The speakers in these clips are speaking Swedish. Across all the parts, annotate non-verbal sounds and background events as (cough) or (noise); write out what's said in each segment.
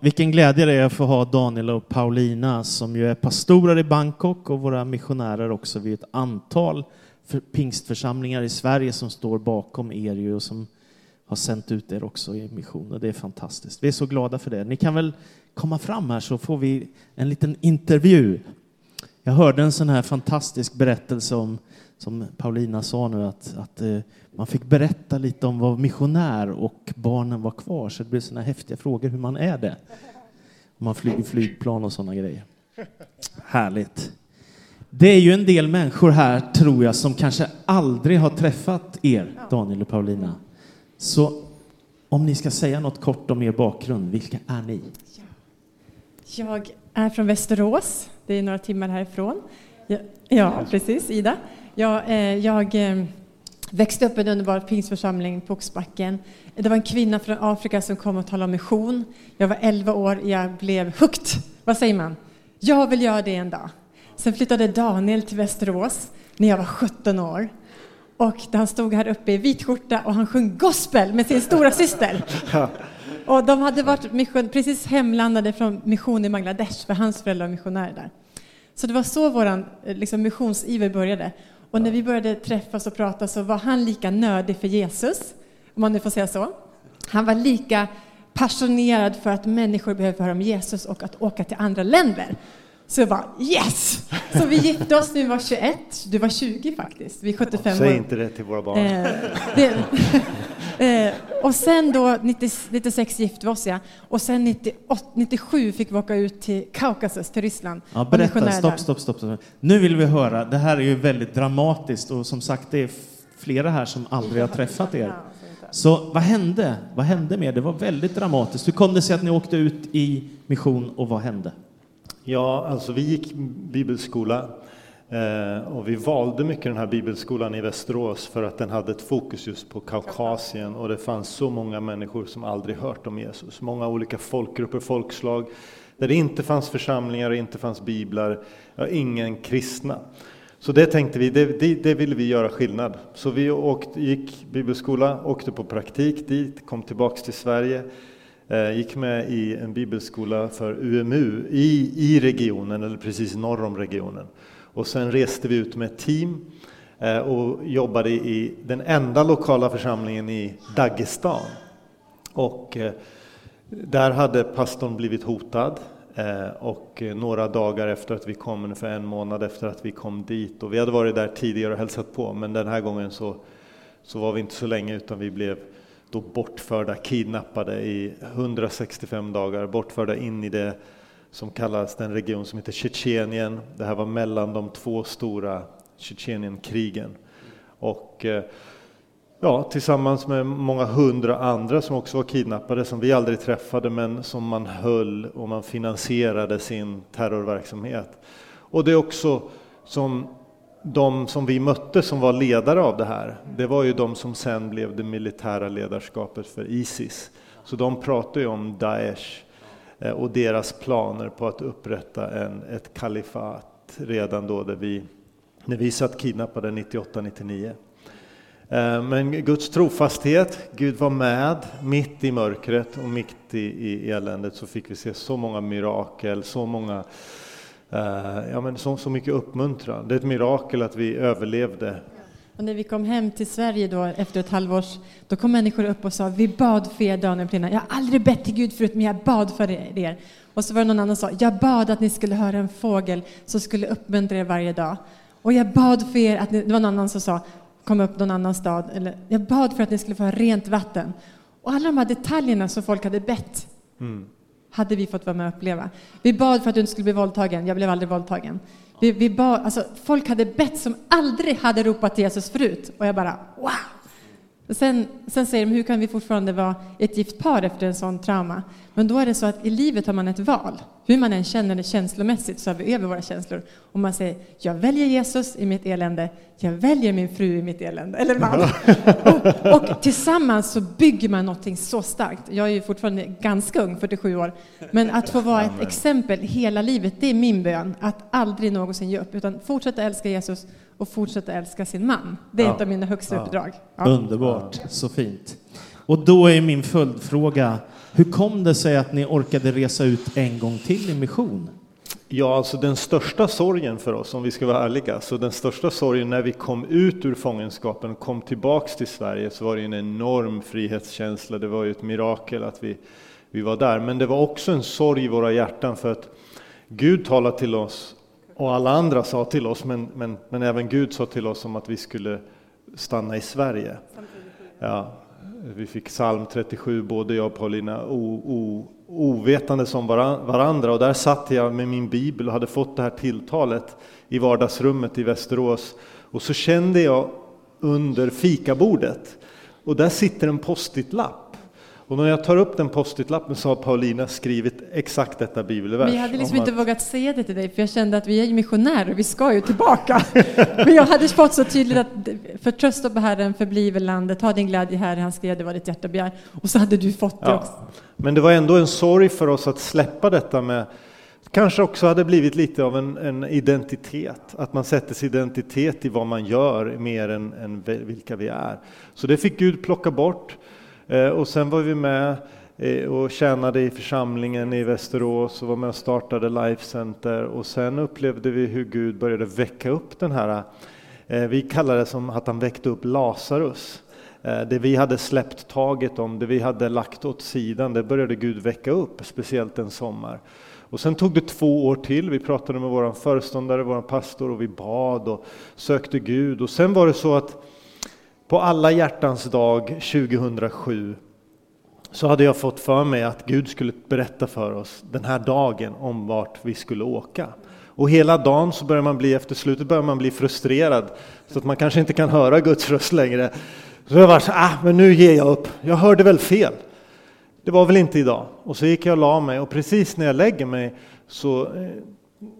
vilken glädje det är att få ha Daniel och Paulina som ju är pastorer i Bangkok och våra missionärer också vid ett antal pingstförsamlingar i Sverige som står bakom er ju och som har sänt ut er också i mission och det är fantastiskt. Vi är så glada för det. Ni kan väl komma fram här så får vi en liten intervju. Jag hörde en sån här fantastisk berättelse om, som Paulina sa nu, att, att eh, man fick berätta lite om vad missionär och barnen var kvar, så det blev såna häftiga frågor hur man är det. Om man flyger flygplan och sådana grejer. Härligt. Det är ju en del människor här, tror jag, som kanske aldrig har träffat er, Daniel och Paulina. Så om ni ska säga något kort om er bakgrund, vilka är ni? Jag är från Västerås. Det är några timmar härifrån. Ja precis, Ida. Jag, eh, jag eh, växte upp i en underbar pingstförsamling på Oxbacken. Det var en kvinna från Afrika som kom och talade om mission. Jag var 11 år, jag blev hooked. Vad säger man? Jag vill göra det en dag. Sen flyttade Daniel till Västerås när jag var 17 år. Och han stod här uppe i vit skjorta och han sjöng gospel med sin stora syster. (laughs) Och de hade varit mission, precis hemlandade från mission i Bangladesh, för hans föräldrar var missionärer där. Så det var så vår liksom, missionsiver började. Och när vi började träffas och prata så var han lika nördig för Jesus, om man nu får säga så. Han var lika passionerad för att människor behöver höra om Jesus och att åka till andra länder. Så jag bara yes! Så vi gifte oss när vi var 21, du var 20 faktiskt, vi är 75 Säg år. Säg inte det till våra barn. Eh, det, (laughs) eh, och sen då 90, 96 gifte vi oss ja, och sen 98, 97 fick vi åka ut till Kaukasus, till Ryssland. Ja, berätta, stopp, stopp, stopp, stopp. Nu vill vi höra, det här är ju väldigt dramatiskt och som sagt det är flera här som aldrig har träffat er. Så vad hände? Vad hände med er? Det var väldigt dramatiskt. Hur kom det sig att ni åkte ut i mission och vad hände? Ja, alltså vi gick bibelskola Eh, och vi valde mycket den här bibelskolan i Västerås för att den hade ett fokus just på Kaukasien och det fanns så många människor som aldrig hört om Jesus. Många olika folkgrupper, folkslag, där det inte fanns församlingar och inte fanns biblar, ja, ingen kristna. Så det tänkte vi, det, det, det, ville vi göra skillnad. Så vi åkte, gick bibelskola, åkte på praktik dit, kom tillbaks till Sverige Eh, gick med i en bibelskola för UMU i, i regionen, eller precis norr om regionen. Och sen reste vi ut med ett team eh, och jobbade i den enda lokala församlingen i Dagestan. Och eh, där hade pastorn blivit hotad eh, och några dagar efter att vi kom, ungefär en månad efter att vi kom dit, och vi hade varit där tidigare och hälsat på, men den här gången så, så var vi inte så länge utan vi blev då bortförda, kidnappade i 165 dagar, bortförda in i det som kallas den region som heter Tjetjenien. Det här var mellan de två stora Tjetjenienkrigen. Och eh, ja, tillsammans med många hundra andra som också var kidnappade, som vi aldrig träffade, men som man höll och man finansierade sin terrorverksamhet. Och det är också som de som vi mötte som var ledare av det här, det var ju de som sen blev det militära ledarskapet för Isis. Så de pratar ju om Daesh Eh, och deras planer på att upprätta en, ett kalifat redan då där vi, när vi satt kidnappade 98-99. Eh, men Guds trofasthet, Gud var med mitt i mörkret och mitt i, i eländet så fick vi se så många mirakel, så många eh, ja, men så, så mycket uppmuntran. Det är ett mirakel att vi överlevde. Och när vi kom hem till Sverige då efter ett halvår, då kom människor upp och sa vi bad för er Daniel och Jag har aldrig bett till Gud förut, men jag bad för er. Och så var det någon annan som sa, jag bad att ni skulle höra en fågel som skulle uppmuntra er varje dag. Och jag bad för er att ni, det var någon annan som sa, kom upp någon annan stad, eller jag bad för att ni skulle få ha rent vatten. Och alla de här detaljerna som folk hade bett. Mm hade vi fått vara med och uppleva. Vi bad för att du inte skulle bli våldtagen. Jag blev aldrig våldtagen. Vi, vi bad, alltså, folk hade bett som aldrig hade ropat till Jesus förut. Och jag bara wow! Sen, sen säger de, hur kan vi fortfarande vara ett gift par efter en sån trauma? Men då är det så att i livet har man ett val. Hur man än känner det känslomässigt så har vi över våra känslor. Och man säger, jag väljer Jesus i mitt elände, jag väljer min fru i mitt elände, eller man. (laughs) och, och tillsammans så bygger man någonting så starkt. Jag är ju fortfarande ganska ung, 47 år, men att få vara ett exempel hela livet, det är min bön. Att aldrig någonsin ge upp, utan fortsätta älska Jesus och fortsätta älska sin man. Det är ja. ett av mina högsta ja. uppdrag. Ja. Underbart, så fint. Och då är min följdfråga, Hur kom det sig att ni orkade resa ut en gång till i mission? Ja, alltså den största sorgen för oss, om vi ska vara ärliga, så den största sorgen när vi kom ut ur fångenskapen och kom tillbaks till Sverige så var det en enorm frihetskänsla. Det var ju ett mirakel att vi, vi var där. Men det var också en sorg i våra hjärtan för att Gud talade till oss och alla andra sa till oss, men, men, men även Gud sa till oss om att vi skulle stanna i Sverige. Ja, vi fick psalm 37, både jag och Paulina, o, o, ovetande som varandra. Och där satt jag med min bibel och hade fått det här tilltalet i vardagsrummet i Västerås. Och så kände jag under fikabordet, och där sitter en post-it-lapp. Och när jag tar upp den post-it-lappen så har Paulina skrivit exakt detta bibelvers. Men jag hade liksom inte att... vågat säga det till dig, för jag kände att vi är missionärer, vi ska ju tillbaka. (laughs) Men jag hade fått så tydligt att förtrösta på Herren, förbliver landet, ha din glädje här, han skrev det var ditt hjärta begär. Och så hade du fått det ja. också. Men det var ändå en sorg för oss att släppa detta med kanske också hade blivit lite av en, en, identitet, att man sätter sin identitet i vad man gör mer än, än vilka vi är. Så det fick Gud plocka bort. Eh, och sen var vi med eh, och tjänade i församlingen i Västerås och var med och startade Life Center. Och sen upplevde vi hur Gud började väcka upp den här, eh, vi kallar det som att han väckte upp Lazarus. Det vi hade släppt taget om, det vi hade lagt åt sidan, det började Gud väcka upp, speciellt en sommar. Och sen tog det två år till, vi pratade med vår föreståndare, vår pastor och vi bad och sökte Gud. Och sen var det så att på alla hjärtans dag 2007 så hade jag fått för mig att Gud skulle berätta för oss den här dagen om vart vi skulle åka. Och hela dagen så börjar man bli, efter slutet börjar man bli frustrerad så att man kanske inte kan höra Guds röst längre. Så jag var så ah, men nu ger jag upp. Jag hörde väl fel. Det var väl inte idag. Och så gick jag och la mig och precis när jag lägger mig så eh,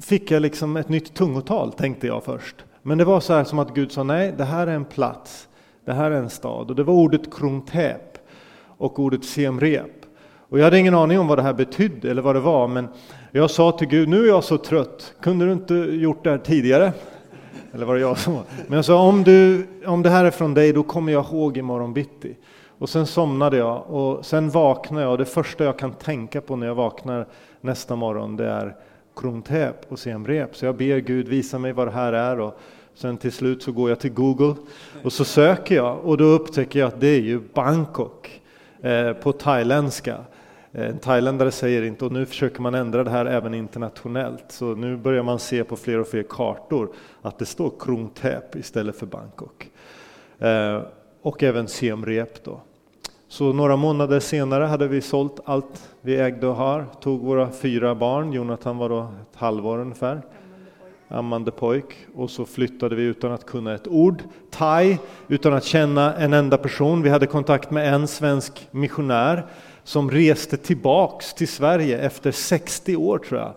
fick jag liksom ett nytt tungotal, tänkte jag först. Men det var så här som att Gud sa nej, det här är en plats det här är en stad. Och det var ordet 'krontep' och ordet Semrep. Och jag hade ingen aning om vad det här betydde eller vad det var, men jag sa till Gud, nu är jag så trött, kunde du inte gjort det här tidigare? (laughs) Eller var det jag som var? Men jag sa, om, du, om det här är från dig, då kommer jag ihåg imorgon bitti. Och sen somnade jag och sen vaknade jag och det första jag kan tänka på när jag vaknar nästa morgon, det är 'krontep' och Semrep. Så jag ber Gud visa mig vad det här är och Sen till slut så går jag till Google och så söker jag och då upptäcker jag att det är ju Bangkok eh, på thailändska. Eh, en thailändare säger inte, och nu försöker man ändra det här även internationellt, så nu börjar man se på fler och fler kartor att det står Krung Thep istället för Bangkok. Eh, och även Siem Reap då. Så några månader senare hade vi sålt allt vi ägde och har, tog våra fyra barn, Jonathan var då ett halvår ungefär, ammande pojk och så flyttade vi utan att kunna ett ord thai, utan att känna en enda person. Vi hade kontakt med en svensk missionär som reste tillbaks till Sverige efter 60 år tror jag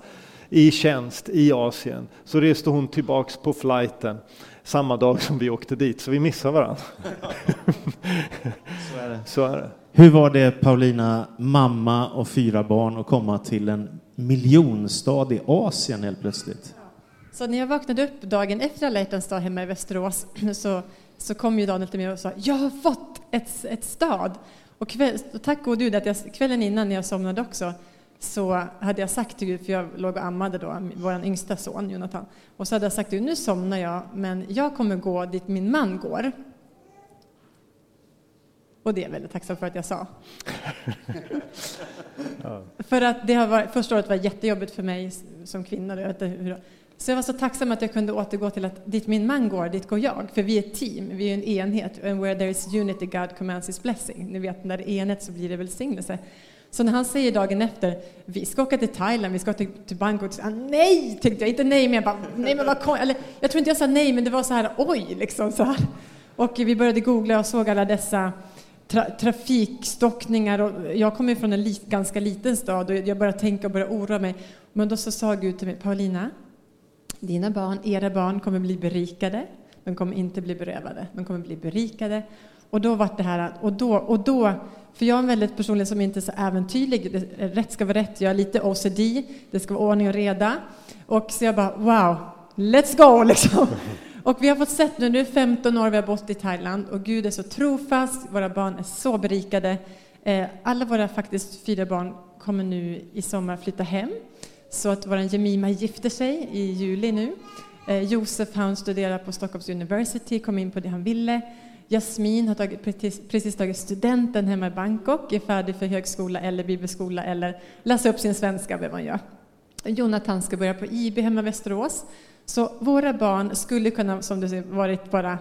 i tjänst i Asien. Så reste hon tillbaks på flighten samma dag som vi åkte dit, så vi missade varandra. (laughs) så, är det. (laughs) så är det. Hur var det Paulina, mamma och fyra barn, att komma till en miljonstad i Asien helt plötsligt? Så när jag vaknade upp dagen efter alla hjärtans dag hemma i Västerås (clears throat) så, så kom ju Daniel till mig och sa jag har fått ett, ett stad. Och, kväll, och tack gode Gud att jag, kvällen innan när jag somnade också så hade jag sagt till Gud, för jag låg och ammade då, vår yngsta son Jonathan, och så hade jag sagt till Gud, nu somnar jag, men jag kommer gå dit min man går. Och det är jag väldigt tacksam för att jag sa. (laughs) ja. För att det har varit, första året var jättejobbigt för mig som kvinna. Så jag var så tacksam att jag kunde återgå till att dit min man går, dit går jag. För vi är ett team, vi är en enhet. And where there is unity God commands his blessing. Ni vet, när det är enhet så blir det välsignelse. Så när han säger dagen efter, vi ska åka till Thailand, vi ska till, till Bangkok, så nej, tänkte jag. Inte nej, men jag bara, nej men vad kom, eller Jag tror inte jag sa nej, men det var så här, oj, liksom så här. Och vi började googla och såg alla dessa tra trafikstockningar. Och jag kommer från en li ganska liten stad och jag började tänka och började oroa mig. Men då så sa Gud till mig, Paulina, dina barn, era barn kommer bli berikade. De kommer inte bli berövade. De kommer bli berikade. Och då var det här, och då, och då, för jag är en väldigt personlig som inte är så äventyrlig. Rätt ska vara rätt. Jag är lite OCD. Det ska vara ordning och reda. Och så jag bara, wow, let's go (laughs) liksom. Och vi har fått sett nu, nu är 15 år vi har bott i Thailand och Gud är så trofast, våra barn är så berikade. Eh, alla våra faktiskt fyra barn kommer nu i sommar flytta hem. Så att vår Jemima gifter sig i juli nu. Eh, Josef han studerar på Stockholms University, kom in på det han ville. Jasmin har tagit, precis, precis tagit studenten hemma i Bangkok, är färdig för högskola eller bibelskola eller läsa upp sin svenska, vad man gör. Jonathan ska börja på IB hemma i Västerås. Så våra barn skulle kunna, som du säger, varit bara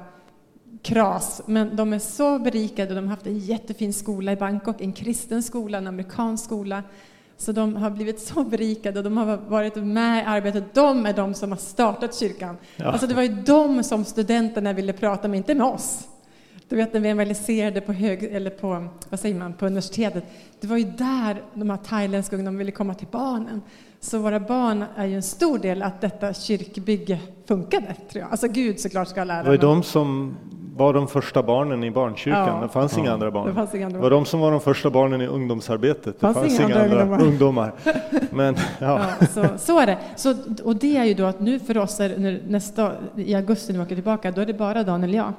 kras, men de är så berikade. De har haft en jättefin skola i Bangkok, en kristen skola, en amerikansk skola. Så de har blivit så berikade och de har varit med i arbetet. De är de som har startat kyrkan. Ja. Alltså det var ju de som studenterna ville prata med, inte med oss. Du vet när vi evangeliserade på, hög, eller på, vad säger man, på universitetet, det var ju där de här thailändska ungdomarna ville komma till barnen. Så våra barn är ju en stor del att detta kyrkbygge funkade, tror jag. Alltså Gud såklart ska lära. Det var ju de som var de första barnen i barnkyrkan. Ja. Det fanns ja. inga andra barn. Det, fanns inga andra var de som var de första barnen i ungdomsarbetet. Det fanns, inga, inga andra, andra ungdomar. (laughs) Men, ja. ja. så, så är det. Så, och det är ju då att nu för oss, är, nästa, i augusti när vi åker tillbaka, då är det bara Daniel och jag.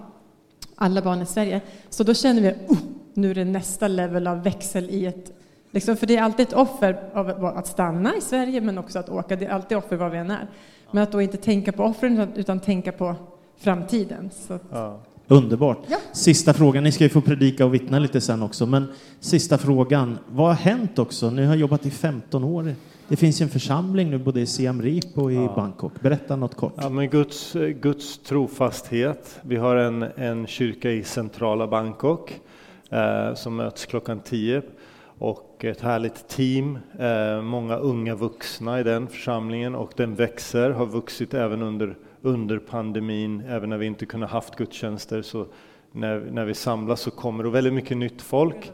Alla barn i Sverige. Så då känner vi, oh, nu är det nästa level av växel i ett Liksom, för det är alltid ett offer av att stanna i Sverige, men också att åka. Det är alltid offer var vi än är. Men att då inte tänka på offren, utan, utan tänka på framtiden. Så. Ja. Underbart. Ja. Sista frågan, ni ska ju få predika och vittna lite sen också, men sista frågan. Vad har hänt också? Ni har jobbat i 15 år. Det finns ju en församling nu både i Siem Reap och i ja. Bangkok. Berätta något kort. Ja, men Guds, Guds trofasthet. Vi har en, en kyrka i centrala Bangkok eh, som möts klockan 10 och ett härligt team, eh, många unga vuxna i den församlingen och den växer, har vuxit även under, under pandemin, även när vi inte kunde haft gudstjänster så när, när vi samlas så kommer det väldigt mycket nytt folk.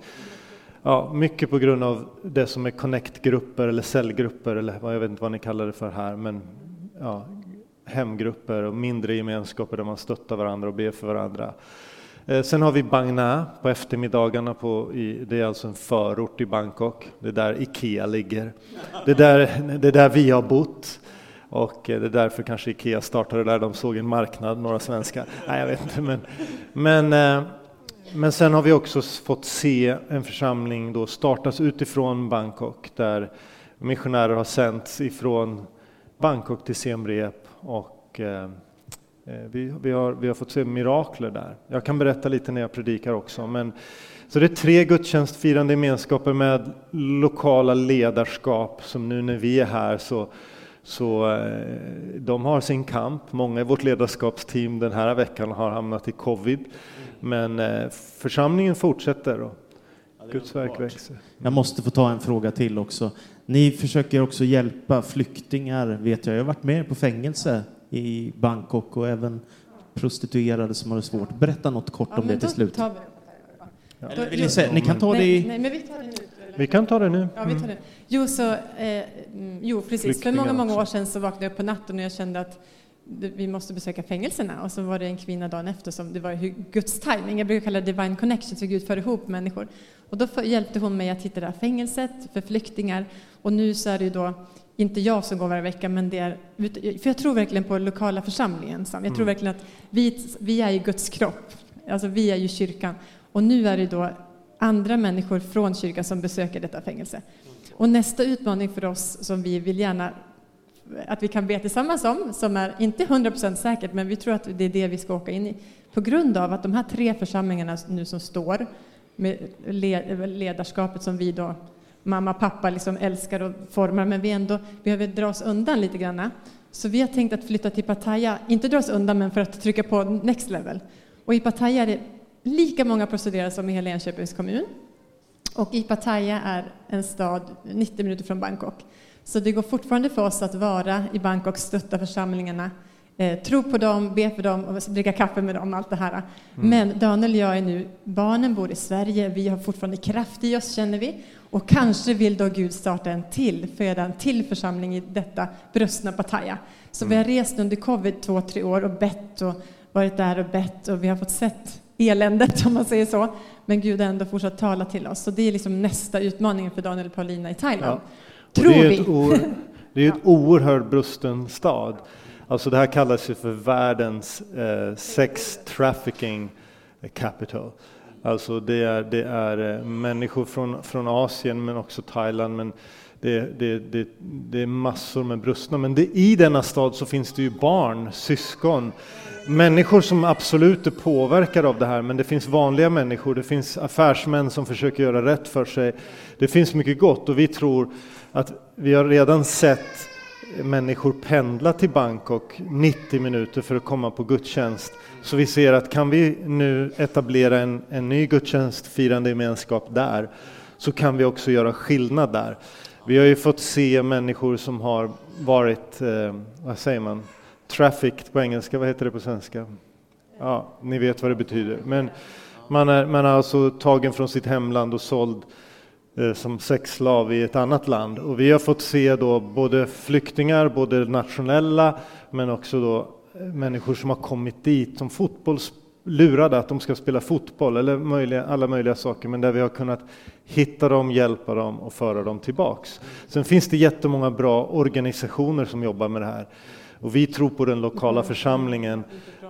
Ja, mycket på grund av det som är connect-grupper eller cellgrupper eller vad jag vet inte vad ni kallar det för här, men ja, hemgrupper och mindre gemenskaper där man stöttar varandra och ber för varandra. Eh, sen har vi Bang Na på eftermiddagarna, på, i, det är alltså en förort i Bangkok, det är där Ikea ligger. Det är där, det är där vi har bott. Och eh, det är därför kanske Ikea startade där, de såg en marknad, några svenskar. Nej, jag vet inte. Men, men, eh, men sen har vi också fått se en församling då startas utifrån Bangkok, där missionärer har sänts ifrån Bangkok till Siem Reap och eh, vi, vi, har, vi har fått se mirakler där. Jag kan berätta lite när jag predikar också. Men, så det är tre gudstjänstfirande gemenskaper med lokala ledarskap som nu när vi är här så, så eh, de har sin kamp. Många i vårt ledarskapsteam den här veckan har hamnat i covid. Men eh, församlingen fortsätter och Guds verk växer. Jag måste få ta en fråga till också. Ni försöker också hjälpa flyktingar, vet jag. Jag har varit med på fängelse i Bangkok och även prostituerade som har det svårt. Berätta något kort ja, om det till slut. Vi ja. Eller vill ni, säga, ni kan ta det i... Nej, men vi tar det nu. Vi kan ta det nu. Ja, vi tar det. Jo, så, eh, jo precis. För många, många år sedan så vaknade jag upp på natten och jag kände att vi måste besöka fängelserna. Och så var det en kvinna dagen efter som, det var Guds timing. Jag brukar kalla det divine connection, så Gud för ihop människor. Och då hjälpte hon mig att hitta det här fängelset för flyktingar. Och nu så är det ju då inte jag som går varje vecka, men det är, för jag tror verkligen på lokala församlingen. Jag tror mm. verkligen att vi, vi är ju Guds kropp, alltså vi är ju kyrkan. Och nu är det då andra människor från kyrkan som besöker detta fängelse. Och nästa utmaning för oss som vi vill gärna att vi kan be tillsammans om, som är inte 100% säkert, men vi tror att det är det vi ska åka in i. På grund av att de här tre församlingarna nu som står, med ledarskapet som vi då mamma och pappa liksom älskar och formar, men vi ändå behöver dra oss undan lite grann. Så vi har tänkt att flytta till Pattaya, inte dra oss undan, men för att trycka på next level. Och i Pattaya är det lika många prostituerade som i hela Enköpings kommun. Och i Pattaya är en stad 90 minuter från Bangkok. Så det går fortfarande för oss att vara i Bangkok, stötta församlingarna, eh, tro på dem, be för dem och dricka kaffe med dem, allt det här. Mm. Men Daniel och jag är nu, barnen bor i Sverige, vi har fortfarande kraft i oss känner vi. Och kanske vill då Gud starta en till, föda en till församling i detta brustna Pattaya. Så mm. vi har rest under covid två, tre år och bett och varit där och bett och vi har fått sett eländet om man säger så. Men Gud har ändå fortsatt tala till oss. Så det är liksom nästa utmaning för Daniel och Paulina i Thailand. Ja. Tror det vi. (laughs) det är ett oerhört brusten stad. Alltså det här kallas ju för världens eh, sex trafficking capital. Alltså det är, det är eh, människor från, från Asien men också Thailand. Men det, det, det, det är massor med brustna. Men det, i denna stad så finns det ju barn, syskon, människor som absolut är påverkade av det här. Men det finns vanliga människor, det finns affärsmän som försöker göra rätt för sig. Det finns mycket gott och vi tror att vi har redan sett människor pendla till Bangkok 90 minuter för att komma på gudstjänst. Så vi ser att kan vi nu etablera en, en ny gudstjänstfirande gemenskap där så kan vi också göra skillnad där. Vi har ju fått se människor som har varit, eh, vad säger man, trafficked på engelska, vad heter det på svenska? Ja, ni vet vad det betyder. Men man är, man är alltså tagen från sitt hemland och såld eh, som sexslav i ett annat land. Och vi har fått se då både flyktingar, både nationella, men också då eh, människor som har kommit dit som fotbollsspelare lurade att de ska spela fotboll eller möjliga, alla möjliga saker, men där vi har kunnat hitta dem, hjälpa dem och föra dem tillbaks. Sen finns det jättemånga bra organisationer som jobbar med det här. Och vi tror på den lokala församlingen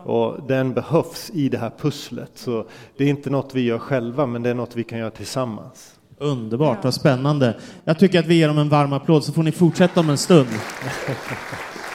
och den behövs i det här pusslet. Så det är inte något vi gör själva, men det är något vi kan göra tillsammans. Underbart, vad spännande. Jag tycker att vi ger dem en varm applåd så får ni fortsätta om en stund. (laughs)